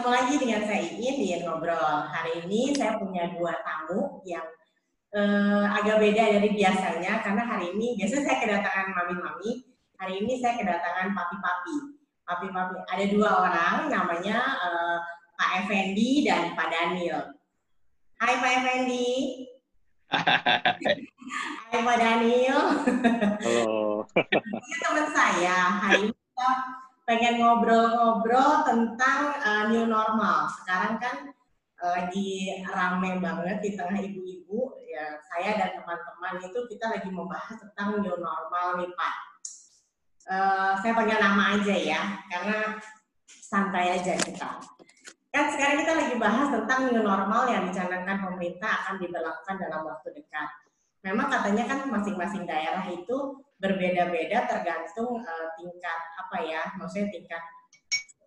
ketemu lagi dengan saya Iin di Ngobrol. Hari ini saya punya dua tamu yang uh, agak beda dari biasanya karena hari ini biasanya saya kedatangan mami-mami, hari ini saya kedatangan papi-papi. Papi-papi. Ada dua orang namanya uh, Pak Effendi dan Pak Daniel. Hai Pak Effendi. Hai Pak Daniel. Halo. Ini teman saya. Hari ini kita pengen ngobrol-ngobrol tentang uh, new normal. Sekarang kan uh, lagi rame banget di tengah ibu-ibu. Ya, saya dan teman-teman itu kita lagi membahas tentang new normal nih Pak. Uh, saya panggil nama aja ya, karena santai aja kita. Kan sekarang kita lagi bahas tentang new normal yang dicanangkan pemerintah akan diberlakukan dalam waktu dekat. Memang katanya kan masing-masing daerah itu berbeda-beda tergantung uh, tingkat apa ya, maksudnya tingkat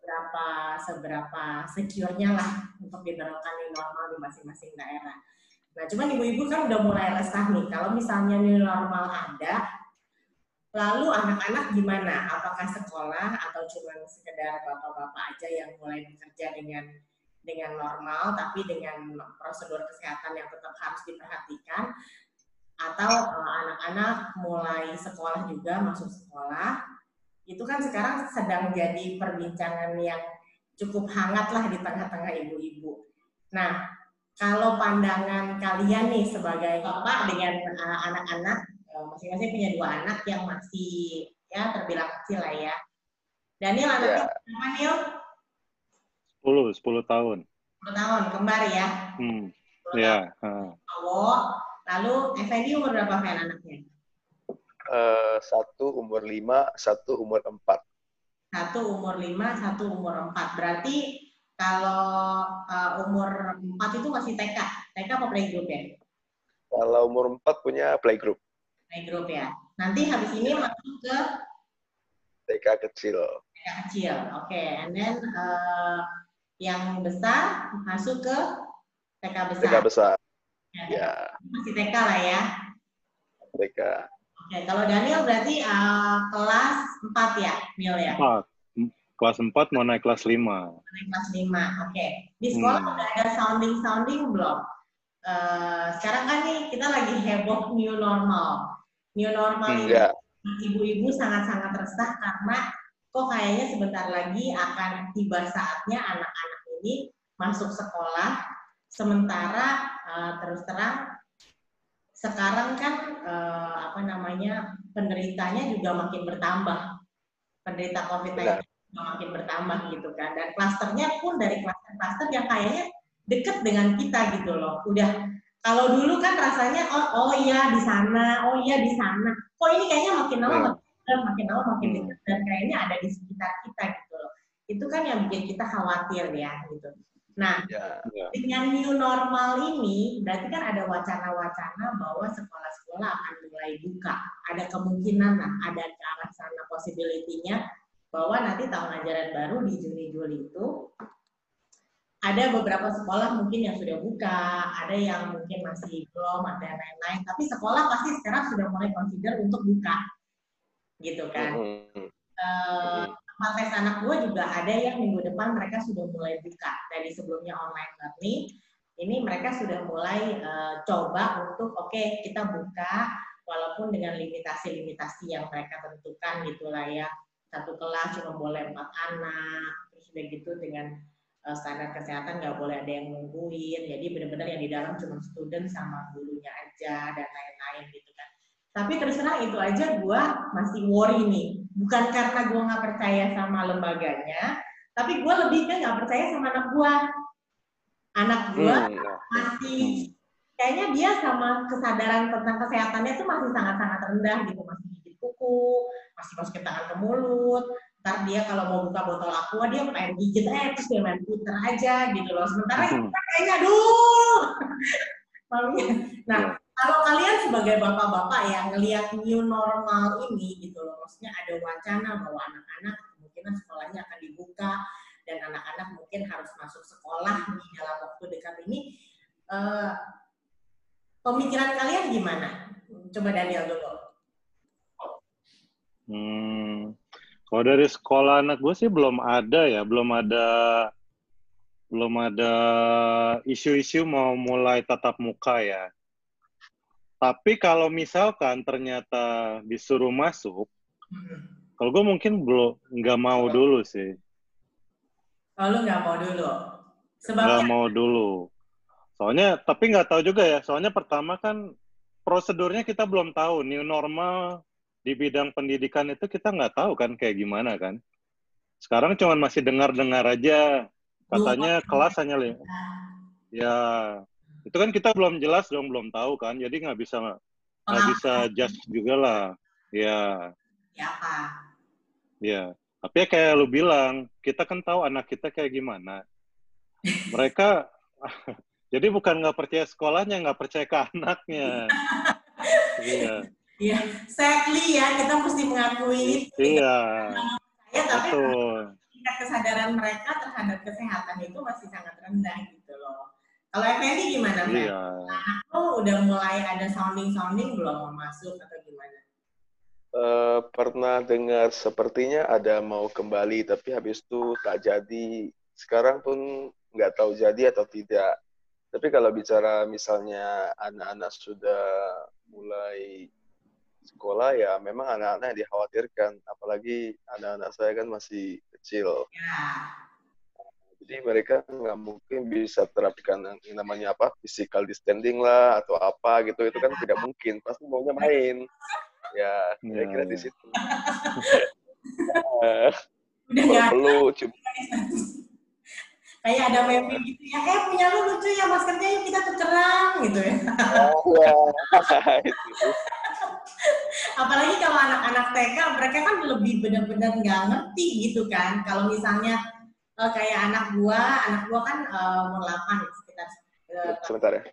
seberapa seberapa secure-nya lah untuk diberlakukan new normal di masing-masing daerah. Nah, cuman ibu-ibu kan udah mulai resah nih, kalau misalnya new normal ada, lalu anak-anak gimana? Apakah sekolah atau cuma sekedar bapak-bapak aja yang mulai bekerja dengan dengan normal, tapi dengan prosedur kesehatan yang tetap harus diperhatikan? Atau eh, anak-anak uh, mulai sekolah juga masuk sekolah itu kan sekarang sedang jadi perbincangan yang cukup hangat lah di tengah-tengah ibu-ibu. Nah, kalau pandangan kalian nih sebagai bapak dengan uh, anak-anak, uh, masing-masing punya dua anak yang masih ya terbilang kecil lah ya. Daniel anaknya yeah. berapa Neil? 10, 10 tahun. 10 tahun, kembar ya? Hmm. Ya. Yeah. Uh. Lalu Effendi umur berapa Fen anaknya? Uh, satu umur lima, satu umur empat. Satu umur lima, satu umur empat. Berarti kalau uh, umur empat itu masih TK. TK apa playgroup ya? Kalau umur empat punya playgroup. Playgroup ya. Nanti habis ini masuk ke TK kecil. TK kecil, oke. Okay. And then uh, yang besar masuk ke TK besar. TK besar. Ya. Masih TK lah ya. TK. Oke, kalau Daniel berarti uh, kelas 4 ya, Mil ya? 4. Kelas 4 mau naik kelas 5. Naik kelas 5, oke. Di sekolah hmm. udah ada sounding-sounding belum? Uh, sekarang kan nih kita lagi heboh new normal. New normal ini ya. ibu-ibu sangat-sangat resah karena kok kayaknya sebentar lagi akan tiba saatnya anak-anak ini masuk sekolah Sementara uh, terus terang sekarang kan uh, apa namanya penderitanya juga makin bertambah. Penderita COVID-19 juga makin bertambah gitu kan. Dan klasternya pun dari klaster-klaster yang kayaknya deket dengan kita gitu loh. Udah kalau dulu kan rasanya oh oh iya di sana, oh iya di sana. Kok ini kayaknya makin lama hmm. makin makin lama makin hmm. dekat dan kayaknya ada di sekitar kita gitu loh. Itu kan yang bikin kita khawatir ya gitu. Nah, ya, ya. dengan new normal ini, berarti kan ada wacana-wacana bahwa sekolah-sekolah akan mulai buka. Ada kemungkinan lah, ada ke arah sana possibility-nya bahwa nanti tahun ajaran baru di Juni-Juli itu ada beberapa sekolah mungkin yang sudah buka, ada yang mungkin masih belum, ada yang lain-lain. Tapi sekolah pasti sekarang sudah mulai consider untuk buka, gitu kan. Mm -hmm. uh, tempat anak gue juga ada yang minggu depan mereka sudah mulai buka. Dari sebelumnya online learning ini mereka sudah mulai uh, coba untuk oke okay, kita buka walaupun dengan limitasi-limitasi yang mereka tentukan gitulah ya. Satu kelas cuma boleh empat anak terus udah gitu dengan uh, standar kesehatan nggak boleh ada yang nungguin. Jadi benar-benar yang di dalam cuma student sama gurunya aja dan lain-lain gitu kan tapi terus terang itu aja gue masih worry nih. Bukan karena gue nggak percaya sama lembaganya tapi gue lebih kan nggak percaya sama anak gue anak gue hmm, iya. masih kayaknya dia sama kesadaran tentang kesehatannya tuh masih sangat-sangat rendah gitu. Masih gigit kuku masih masukin tangan ke mulut. Ntar dia kalau mau buka botol aqua dia main gigit eh terus dia main puter aja gitu loh. Sementara hmm. kita kayaknya aduh! Malunya. Nah iya kalau kalian sebagai bapak-bapak yang ngelihat new normal ini gitu loh, maksudnya ada wacana bahwa anak-anak kemungkinan sekolahnya akan dibuka dan anak-anak mungkin harus masuk sekolah di dalam waktu dekat ini, uh, pemikiran kalian gimana? Coba Daniel dulu. Hmm, kalau dari sekolah anak gue sih belum ada ya, belum ada belum ada isu-isu mau mulai tatap muka ya. Tapi kalau misalkan ternyata disuruh masuk, Hmm. kalau gue mungkin belum nggak mau dulu sih, Oh, lu nggak mau dulu. nggak Sebabnya mau dulu. Soalnya, tapi nggak tahu juga ya. Soalnya pertama kan prosedurnya kita belum tahu. New normal di bidang pendidikan itu kita nggak tahu kan kayak gimana kan. Sekarang cuman masih dengar-dengar aja. Katanya kelas hanya li- ya itu kan kita belum jelas dong, belum tahu kan. Jadi nggak bisa nggak pengalaman bisa judge juga lah. Ya, siapa? ya. Tapi ya kayak lu bilang, kita kan tahu anak kita kayak gimana. Mereka jadi bukan nggak percaya sekolahnya, nggak percaya ke anaknya. Iya, Iya, sadly ya kita mesti mengakui itu. iya, Ya, tapi betul. tingkat kesadaran mereka terhadap kesehatan itu masih sangat rendah gitu. Kalau Effendi gimana, Mbak? Iya. Oh, udah mulai ada sounding-sounding belum mau masuk atau gimana? Eh, pernah dengar sepertinya ada mau kembali, tapi habis itu tak jadi. Sekarang pun nggak tahu jadi atau tidak. Tapi kalau bicara misalnya anak-anak sudah mulai sekolah, ya memang anak-anak dikhawatirkan. Apalagi anak-anak saya kan masih kecil. Ya, Jadi mereka nggak mungkin bisa terapkan yang namanya apa physical distancing lah atau apa gitu itu kan tidak mungkin pasti maunya main ya Iya, kira-kira di iya. situ Eh, udah nggak perlu cuma kayak ada meme gitu ya, eh punya lu lucu ya maskernya yuk kita tukeran gitu ya. ya itu Apalagi kalau anak-anak TK mereka kan lebih benar-benar nggak ngerti gitu kan. Kalau misalnya eh, kayak anak gua, anak gua kan eh, umur 8 sekitar eh, sebentar ya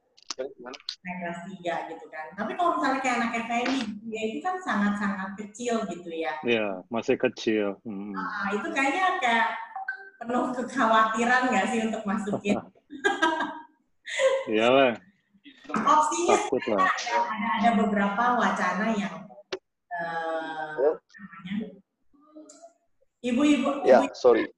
Gimana? naik kelas 3 gitu kan. Tapi kalau misalnya kayak anak Effendi, ya itu kan sangat-sangat kecil gitu ya. Iya, masih kecil. Hmm. Nah, itu kayaknya kayak penuh kekhawatiran nggak sih untuk masukin? Iyalah, Opsinya takut lah. ada, ada, ada beberapa wacana yang eh, Oh. namanya ibu-ibu ya ibu sorry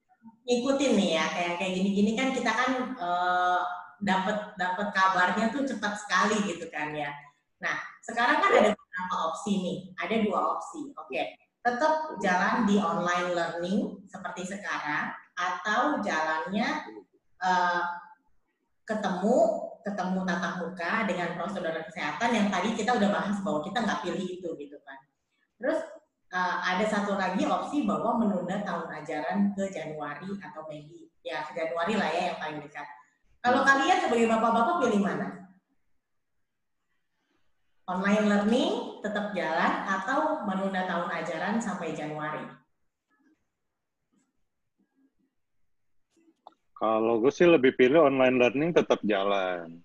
ngikutin nih ya kayak kayak gini-gini kan kita kan eh, dapat dapat kabarnya tuh cepat sekali gitu kan ya. Nah sekarang kan ada beberapa opsi nih, ada dua opsi. Oke, tetap jalan di online learning seperti sekarang atau jalannya eh, ketemu ketemu tatap muka dengan prosedur kesehatan yang tadi kita udah bahas bahwa kita nggak pilih itu gitu kan. Terus eh, ada satu lagi opsi bahwa menunda tahun ajaran ke Januari atau Mei ya ke Januari lah ya yang paling dekat. Kalau kalian sebagai bapak-bapak pilih mana? Online learning tetap jalan atau menunda tahun ajaran sampai Januari? Kalau gue sih lebih pilih online learning tetap jalan.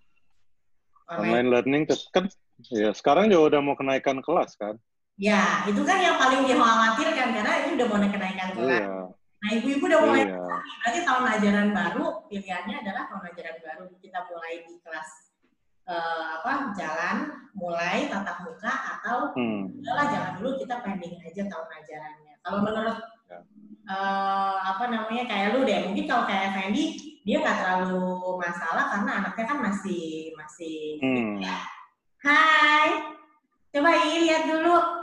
Online learning tetap kan ya sekarang juga udah mau kenaikan kelas kan. Ya, itu kan yang paling dikhawatirkan karena ini udah mau kenaikan kelas. Iya. Nah, ibu-ibu udah mulai Iya. berarti tahun ajaran baru pilihannya adalah tahun ajaran baru kita mulai di kelas eh, apa jalan mulai tatap muka atau Hmm. udahlah jangan dulu kita pending aja tahun ajarannya. Kalau menurut Ya. eh, apa namanya kayak lu deh, mungkin kalau kayak Fendi dia nggak terlalu masalah karena anaknya kan masih masih Hmm. Hai, coba ini lihat dulu.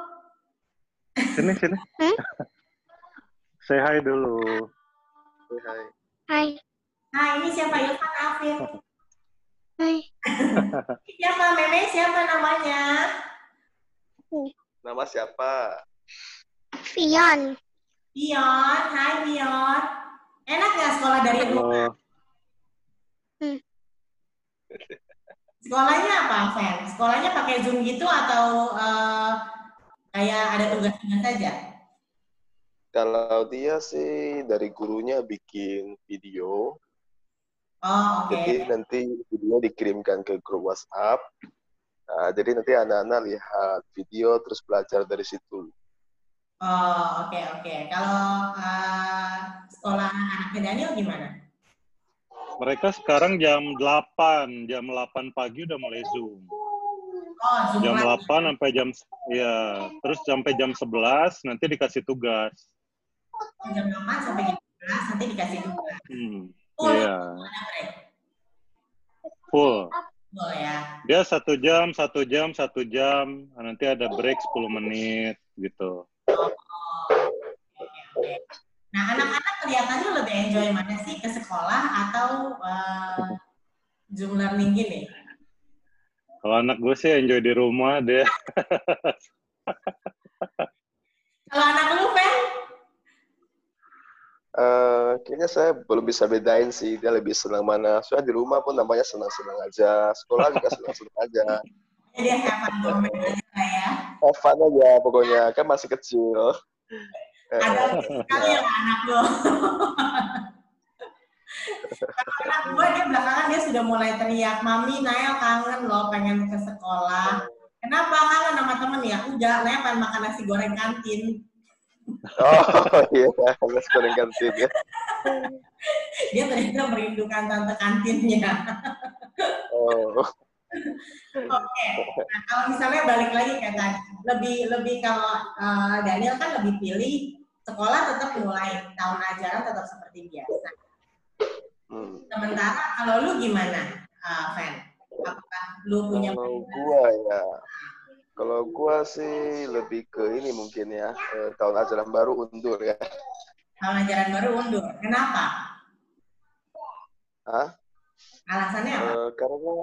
Sini sini. Hmm? Say hi dulu. Hai. Hai, Hai, ini siapa Irfan Afif? hai, Siapa Meme? Siapa namanya? nama siapa Vian. Pion, hai Pion. Enak nggak sekolah dari rumah? Halo. Sekolahnya apa, Fen? Sekolahnya pakai Zoom gitu atau eh, kayak ada tugas-tugas saja? kalau dia sih dari gurunya bikin video Oh, oke. jadi nanti video dikirimkan ke grup WhatsApp Nah, jadi nanti anak-anak lihat video terus belajar dari situ Oh, oke, oke. Kalau eh, sekolah anaknya Daniel gimana? Mereka sekarang jam 8, jam 8 pagi udah mulai Zoom. Oh, Zoom Jam lagi. 8 sampai jam ya, terus sampai jam 11 nanti dikasih tugas. Jam 8 sampai jam 11 nanti dikasih tugas. Hmm. Full Iya, full. Full ya. Dia satu jam, satu jam, satu jam. Nanti ada break 10 menit gitu. Oh, oke, oke. Nah, anak-anak kelihatannya lebih enjoy mana sih ke sekolah atau eh, Zoom learning gini? Kalau anak gue sih enjoy di rumah deh. Kalau anak lu, Fen? Eh, kayaknya saya belum bisa bedain sih dia lebih senang mana. Soalnya di rumah pun namanya senang-senang aja, sekolah juga senang-senang aja. Jadi have fun ya. Have fun aja pokoknya, kan masih kecil. Eh, Ada sekali lah anak lo. Gue dia belakangan dia sudah mulai teriak, Mami, Nael kangen loh pengen ke sekolah. Kenapa kangen sama temen ya? Udah, Nael pengen makan nasi goreng kantin. Oh iya, nasi goreng kantin ya. Dia ternyata merindukan tante kantinnya. Oh, Oke, nah kalau misalnya balik lagi kayak tadi, lebih lebih kalau eh, Daniel kan lebih pilih sekolah tetap mulai tahun ajaran tetap seperti biasa. Hmm. Sementara kalau lu gimana, uh, Fen? Apakah lu punya Kalau gua ya, kalau gua sih lebih ke ini mungkin ya, eh, tahun ajaran baru undur ya. tahun ajaran baru undur? Kenapa? Hah? Alasannya apa? Eh, karena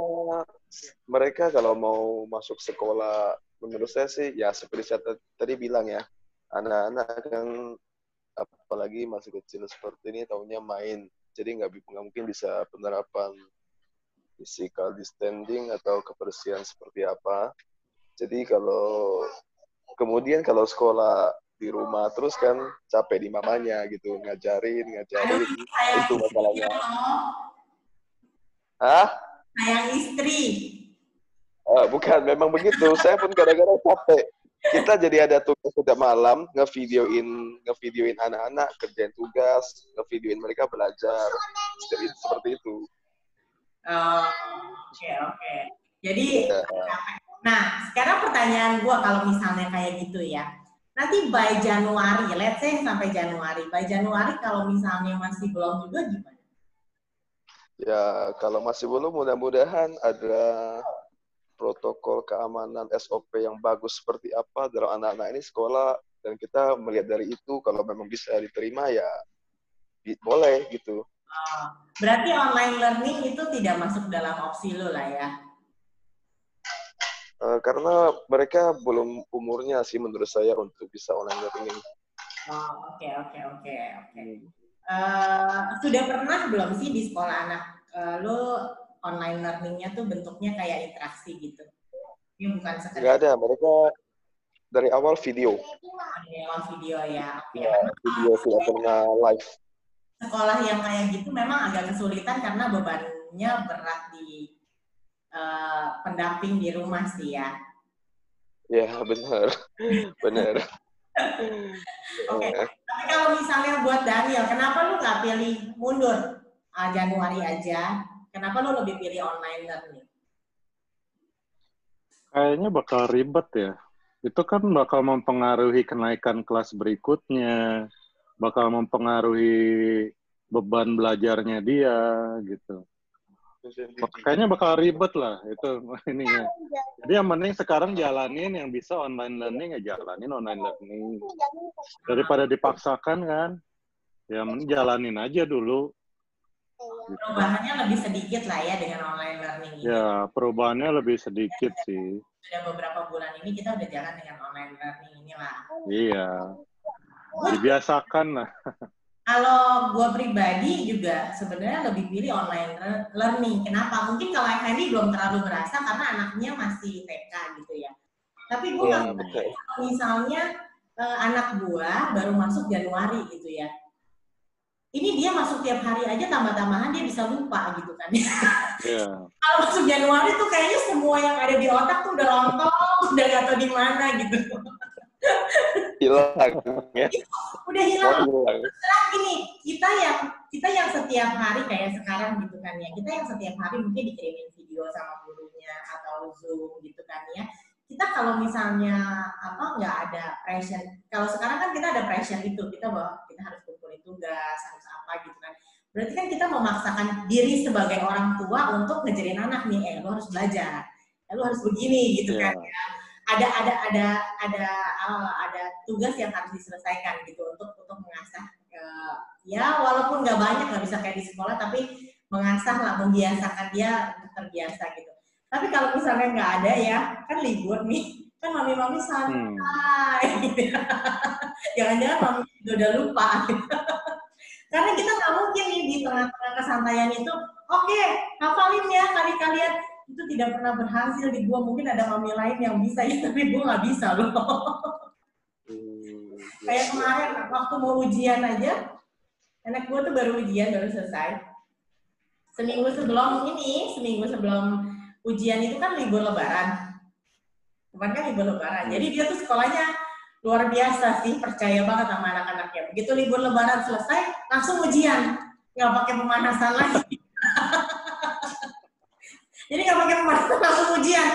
mereka kalau mau masuk sekolah, menurut saya sih ya seperti saya tadi bilang ya, anak-anak kan apalagi masih kecil seperti ini tahunya main, jadi nggak mungkin bisa penerapan physical distancing atau kebersihan seperti apa. Jadi kalau kemudian kalau sekolah di rumah terus kan capek di mamanya gitu ngajarin ngajarin Sayang itu masalahnya. loh. Hah? Sayang istri. Ah, bukan, memang begitu. Saya pun kadang-kadang capek. Kita jadi ada tugas sudah malam, ngevideoin, ngevideoin anak-anak kerjain tugas, ngevideoin mereka belajar, seperti, seperti itu. Oh, Oke, oke. Jadi, Ya. nah sekarang pertanyaan gua kalau misalnya kayak gitu ya. Nanti by Januari, let's say sampai Januari. By Januari kalau misalnya masih belum juga gimana? Ya, kalau masih belum, mudah-mudahan ada protokol keamanan SOP yang bagus seperti apa dalam anak-anak ini sekolah dan kita melihat dari itu kalau memang bisa diterima ya di- boleh gitu. Oh, berarti online learning itu tidak masuk dalam opsi lo lah ya? Eh, karena mereka belum umurnya sih menurut saya untuk bisa online learning. Oh, oke, oke, oke, oke. Eh, sudah pernah belum sih di sekolah anak eh, lo online learningnya tuh bentuknya kayak interaksi gitu? Ini bukan sekedar ada, mereka dari awal video. lewat video ya. Oke, Ya, video tidak pernah live. sekolah yang kayak gitu memang agak kesulitan karena bebannya berat di eh, pendamping di rumah sih ya. Ya, benar. benar. Oke. Eh, Tapi kalau misalnya buat Daniel, kenapa lu nggak pilih mundur ah, Januari aja? Kenapa lu lebih pilih online learning? Kayaknya bakal ribet ya. Itu kan bakal mempengaruhi kenaikan kelas berikutnya, bakal mempengaruhi beban belajarnya dia gitu. Kayaknya bakal ribet lah itu ininya. Jadi yang penting sekarang jalanin yang bisa online learning ya jalanin online learning. Daripada dipaksakan kan, ya jalanin aja dulu. Perubahannya lebih sedikit lah ya dengan online learning ini. Ya perubahannya lebih sedikit sih. Sudah beberapa bulan ini kita udah jalan dengan online learning inilah. Iya. Dibiasakan lah. Kalau gue pribadi juga sebenarnya lebih pilih online le- learning. Kenapa? Mungkin kalau Effendi belum terlalu berasa karena anaknya masih TK gitu ya. Tapi gue nggak betul. kalau misalnya eh, anak gue baru masuk Januari gitu ya. Ini dia masuk tiap hari aja tambah-tambahan dia bisa lupa gitu kan. Iya. kalau masuk Januari tuh kayaknya semua yang ada di otak tuh udah lontong, udah gak tau di mana gitu. hilang ya. Udah hilang. Oh. Sekarang gini, kita yang kita yang setiap hari kayak sekarang gitu kan ya, kita yang setiap hari mungkin dikirimin video sama gurunya atau zoom gitu kan ya. Kita kalau misalnya apa nggak ada pressure, kalau sekarang kan kita ada pressure itu, kita bahwa kita harus tugas, harus apa gitu kan. berarti kan kita memaksakan diri sebagai orang tua untuk ngejarin anak nih, eh lu harus belajar, eh, lu harus begini gitu Iya. kan ya. Ada ada ada ada uh, ada tugas yang harus diselesaikan gitu untuk untuk mengasah uh, ya walaupun nggak banyak nggak bisa kayak di sekolah tapi mengasah lah membiasakan dia untuk terbiasa gitu. Tapi kalau misalnya nggak ada ya kan libur nih kan mami-mami santai Hmm. Jangan-jangan mami udah lupa gitu. Karena kita nggak mungkin nih di tengah-tengah kesantaian itu, oke, hafalin ya kali-kalian. Itu tidak pernah berhasil di gua. Mungkin ada mami lain yang bisa ya, tapi gua nggak bisa loh. Hmm, Kayak kemarin waktu mau ujian aja, anak gua tuh baru ujian, baru selesai. Seminggu sebelum ini, seminggu sebelum ujian itu kan libur lebaran. Kemarin kan libur lebaran. Jadi dia tuh sekolahnya luar biasa sih, percaya banget sama anak-anaknya. Begitu libur lebaran selesai, langsung ujian. Nggak pakai pemanasan lagi. Jadi nggak pakai pemanasan, langsung ujian.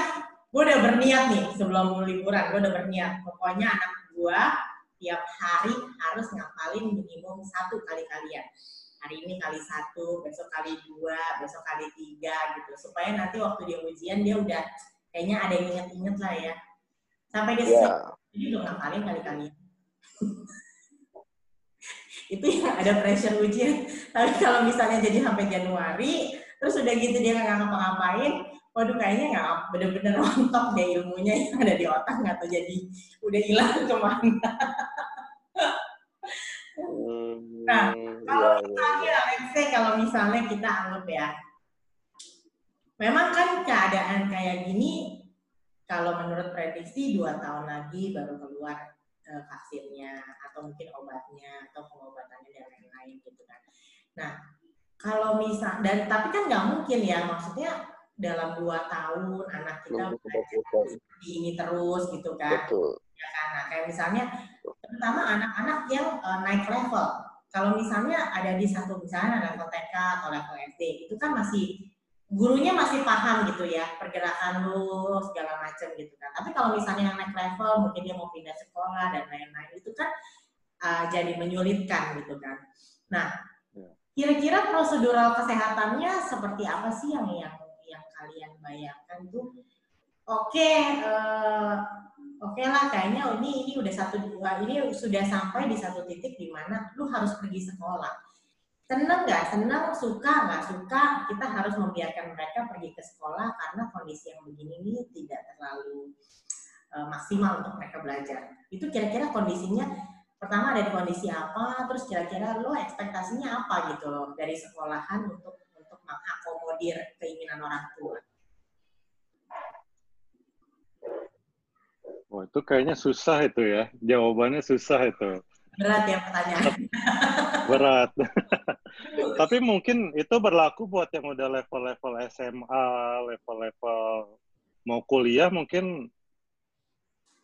Gue udah berniat nih sebelum liburan, gue udah berniat. Pokoknya anak gue tiap hari harus ngapalin minimum satu kali kalian. Hari ini kali satu, besok kali dua, besok kali tiga gitu. Supaya nanti waktu dia ujian dia udah kayaknya ada yang inget-inget lah ya. Sampai dia selesai, jadi udah ngapalin kali-kali. itu yang ada pressure ujian. Tapi kalau misalnya jadi sampai Januari, terus udah gitu dia nggak ngapa-ngapain, waduh kayaknya nggak bener-bener rontok deh ilmunya yang ada di otak nggak tahu jadi udah hilang ke mana. hmm, Nah, Kalau ya, ya, misalnya, let's say kalau misalnya kita anggap ya, memang kan keadaan kayak gini, kalau menurut prediksi dua tahun lagi baru keluar eh, vaksinnya atau mungkin obatnya atau pengobatannya dan lain-lain gitu kan. Nah, kalau misal dan tapi kan nggak mungkin ya, maksudnya dalam dua tahun anak kita seperti ini terus gitu kan betul. ya kan nah, kayak misalnya terutama anak-anak yang eh, naik level kalau misalnya ada di satu misalnya level TK atau level SD itu kan masih gurunya masih paham gitu ya pergerakan lu segala macam gitu kan. Tapi kalau misalnya yang naik level mungkin dia mau pindah sekolah dan lain-lain itu kan eh, jadi menyulitkan gitu kan. Nah Ya. kira-kira prosedural kesehatannya seperti apa sih yang yang yang kalian bayangkan tuh? Oke eh, oke lah kayaknya ini ini udah satu dua ini sudah sampai di satu titik di mana lu harus pergi sekolah seneng nggak? Seneng suka nggak? Suka. Kita harus membiarkan mereka pergi ke sekolah karena kondisi yang begini ini tidak terlalu eh, maksimal untuk mereka belajar. Itu kira-kira kondisinya pertama ada di kondisi apa terus kira-kira lo ekspektasinya apa gitu loh dari sekolahan untuk untuk mengakomodir keinginan orang tua? Wah, itu kayaknya susah itu ya. Jawabannya susah itu. Berat ya pertanyaan Berat. Tapi mungkin itu berlaku buat yang udah level-level SMA, level-level mau kuliah mungkin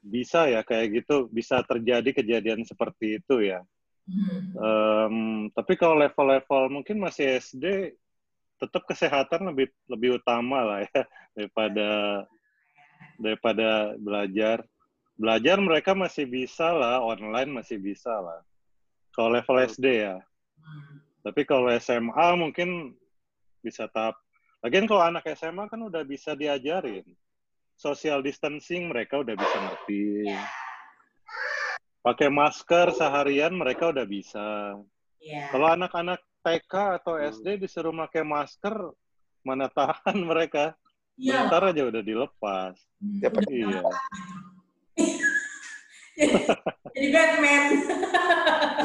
bisa ya kayak gitu, bisa terjadi kejadian seperti itu ya. Hmm. Em, tapi kalau level-level mungkin masih SD, tetap kesehatan lebih lebih utama lah ya daripada daripada belajar. Belajar mereka masih bisa lah, online masih bisa lah. Kalau level SD ya. Tapi kalau SMA mungkin bisa tahap. Lagian kalau anak SMA kan udah bisa diajarin. Social distancing mereka udah bisa ngerti. Pakai masker seharian mereka udah bisa. Iya. Kalau anak-anak TK atau SD disuruh pakai masker, mana tahan mereka. Iya. Bentar aja udah dilepas. Ya, udah Iya. jadi, Batman.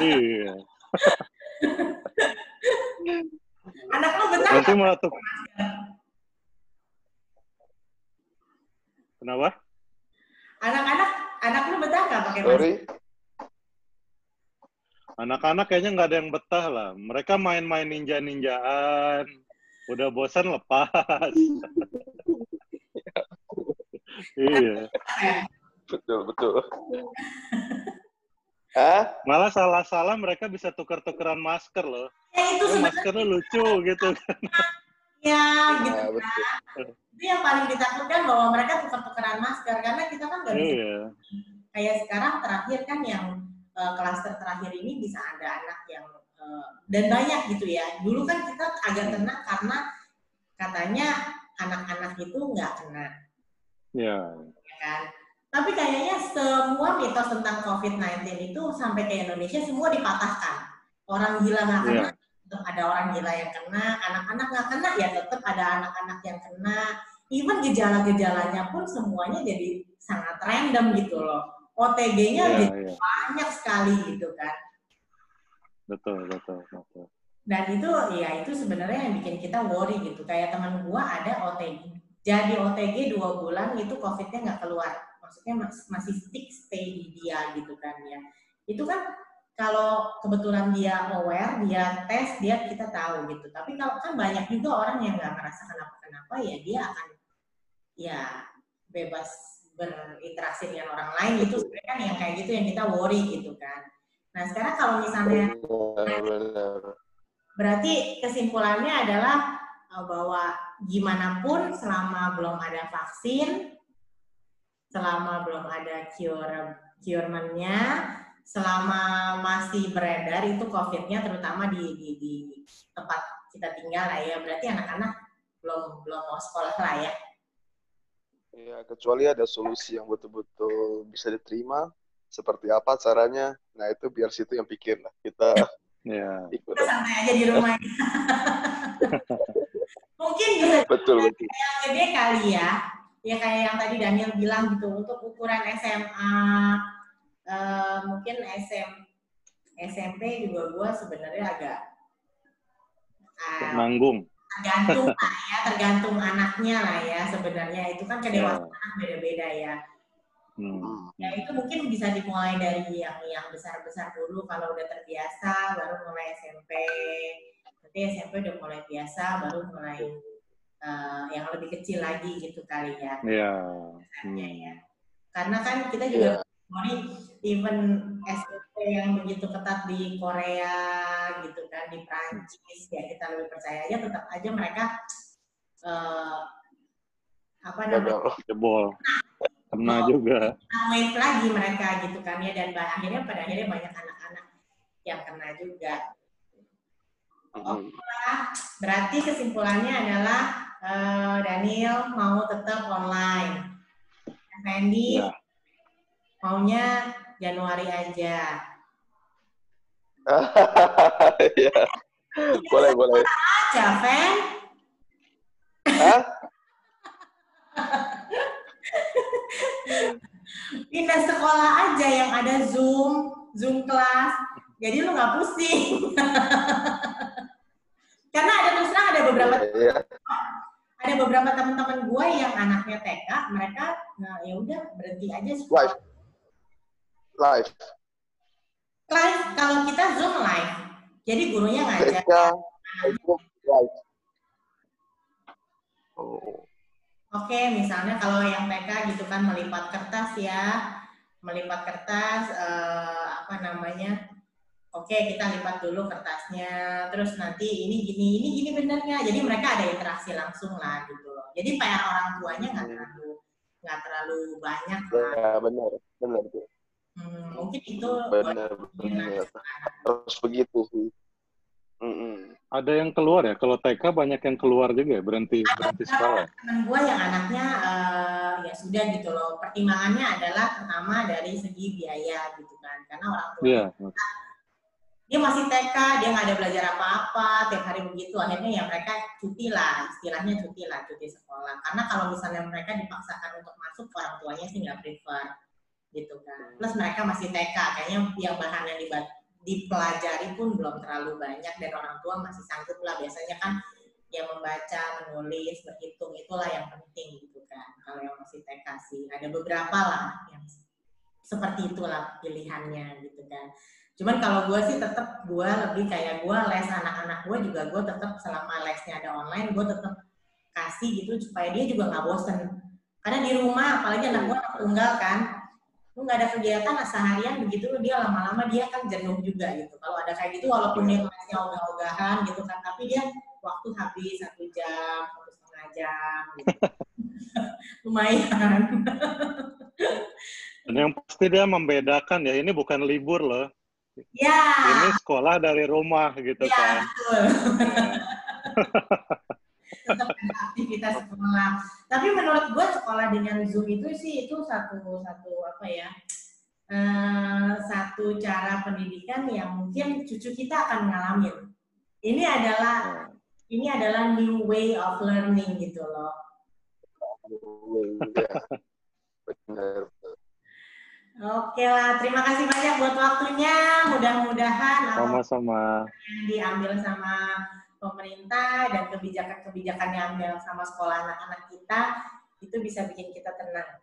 Iya. Anak lo betah Nanti malah tuh. Kenapa? Anak-anak, anak lo betah nggak pakai masker? Sorry, Anak-anak kayaknya nggak ada yang betah lah. Mereka main-main ninja-ninjaan. Udah bosan lepas. iya. Betul betul. Hah? Malah salah-salah mereka bisa tuker-tukeran masker loh. Ya itu Oh, maskernya lucu gitu. ya, gitu. Nah, betul. Itu yang paling ditakutkan bahwa mereka tuker-tukeran masker karena kita kan nggak bisa Iya. kayak sekarang terakhir kan yang eh, klaster terakhir ini bisa ada anak yang eh, eh, dan banyak gitu ya. Dulu kan kita agak tenang karena katanya anak-anak itu nggak kena, Ya. ya kan? Tapi kayaknya semua mitos tentang COVID-19 itu sampai ke Indonesia semua dipatahkan. Orang gila nggak kena, Iya. tetap ada orang gila yang kena, anak-anak nggak kena ya tetap ada anak-anak yang kena. Even gejala-gejalanya pun semuanya jadi sangat random gitu loh. OTG-nya Iya, jadi iya. banyak sekali gitu kan. Betul, betul, betul. Dan itu ya itu sebenarnya yang bikin kita worry gitu. Kayak teman gua ada OTG. Jadi OTG dua bulan itu COVID-nya nggak keluar. Maksudnya mas- masih stick stay di dia gitu kan ya. Itu kan kalau kebetulan dia aware, dia tes, dia kita tahu gitu. Tapi kalau kan banyak juga orang yang nggak merasa kenapa-kenapa ya dia akan ya bebas berinteraksi dengan orang lain itu sebenarnya kan yang kayak gitu yang kita worry gitu kan. Nah sekarang kalau misalnya. Berarti kesimpulannya adalah uh, bahwa gimana pun selama belum ada vaksin, selama belum ada cure curementnya, selama masih beredar itu COVID-nya terutama di, di, di tempat kita tinggal lah ya, berarti anak-anak belum belum mau sekolah lah ya. Ya, kecuali ada solusi yang betul-betul bisa diterima, seperti apa caranya, nah itu biar situ yang pikir lah. Kita Ya. ikut. Kita santai aja di rumah. Mungkin bisa Betul, betul. yang gede kali ya ya kayak yang tadi Daniel bilang gitu untuk ukuran SMA eh, mungkin SM, SMP juga gua sebenarnya agak Nanggung. tergantung lah ya tergantung anaknya lah ya sebenarnya itu kan kedewasaan Ya. anak beda-beda ya Hmm. Hmm. ya itu mungkin bisa dimulai dari yang yang besar-besar dulu kalau udah terbiasa baru mulai SMP nanti SMP udah mulai biasa baru mulai eh, yang lebih kecil lagi gitu kali ya Ya. biasanya Hmm. ya karena kan kita juga Iya. Mori even SMP yang begitu ketat di Korea gitu kan di Prancis ya kita lebih percaya aja tetap aja mereka eh, apa namanya. Jebol. Kena juga. wave lagi mereka gitu kan ya dan akhirnya pada akhirnya banyak anak-anak yang kena juga Hmm. berarti kesimpulannya adalah eh, Daniel mau tetap online Fendi Ya. maunya Januari aja Ya. Boleh, boleh. aja Fen Hah? pindah sekolah aja yang ada Zoom, Zoom kelas. Jadi lu nggak pusing. Karena ada terus terang ada beberapa Iya. ada beberapa teman-teman gue yang anaknya TK, mereka nah, ya udah berhenti aja Live. sekolah. Live. Live kalau kita Zoom live. Jadi gurunya ngajar. Mereka live. Oh. Oke, misalnya kalau yang TK gitu kan melipat kertas ya, melipat kertas eh, apa namanya? Oke, kita lipat dulu kertasnya, terus nanti ini gini, ini gini benernya. Jadi mereka ada interaksi langsung lah gitu loh. Jadi PR orang tuanya nggak Hmm. terlalu nggak terlalu banyak lah. Ya, benar. Benar. tuh. Hmm, mungkin itu Benar, benar. Harus begitu sih. Mm-mm. Ada yang keluar ya? Kalau TK banyak yang keluar juga ya? Berhenti, berhenti sekolah. teman gue yang anaknya eh, ya sudah gitu loh. Pertimbangannya adalah pertama dari segi biaya gitu kan, karena orang tua Iya. Dia masih TK, dia nggak ada belajar apa-apa, tiap hari begitu, akhirnya ya mereka cuti lah, istilahnya cuti lah, cuti sekolah. Karena kalau misalnya mereka dipaksakan untuk masuk, orang tuanya sih nggak prefer, gitu kan. Plus mereka masih TK, kayaknya yang bahan yang dipelajari pun belum terlalu banyak, dan orang tua masih sanggup lah, biasanya kan yang membaca, menulis, berhitung, itulah yang penting gitu kan. Kalau yang masih TK sih, ada beberapa lah yang seperti itulah pilihannya gitu kan. Cuman kalau gue sih tetap gue lebih kayak gue les anak-anak gue juga gue tetap selama lesnya ada online gue tetap kasih gitu supaya dia juga nggak bosen. Karena di rumah apalagi anak gue anak tunggal kan, lu nggak ada kegiatan nah seharian begitu dia lama-lama dia kan jenuh juga gitu. Kalau ada kayak gitu walaupun dia lesnya ogah-ogahan gitu kan, tapi dia waktu habis satu jam, satu setengah jam gitu. Lumayan. Dan yang pasti dia membedakan ya, ini bukan libur loh. Ya, Ini sekolah dari rumah gitu ya kan. betul. Tetap aktivitas sekolah. Tapi menurut gue sekolah dengan Zoom itu sih itu satu satu apa ya? eh, satu cara pendidikan yang mungkin cucu kita akan ngalamin. Ini adalah ini adalah new way of learning gitu loh. Benar. Oke lah, terima kasih banyak buat waktunya. Mudah-mudahan Sama-sama. yang diambil sama pemerintah dan kebijakan-kebijakan yang diambil sama sekolah anak-anak kita itu bisa bikin kita tenang.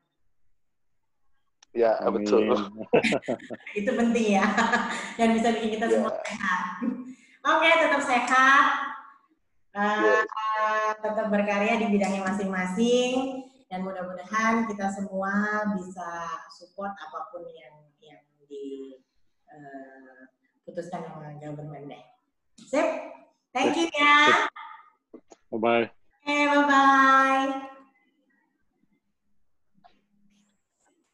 Ya, betul. Itu penting ya. Dan bisa bikin kita semua Ya. sehat. Oke, tetap sehat. Eh, Ya. tetap berkarya di bidangnya masing-masing dan mudah-mudahan kita semua bisa support apa pun yang yang diputuskan sama government deh. Sip, thank you ya. Bye-bye. Oke, bye-bye.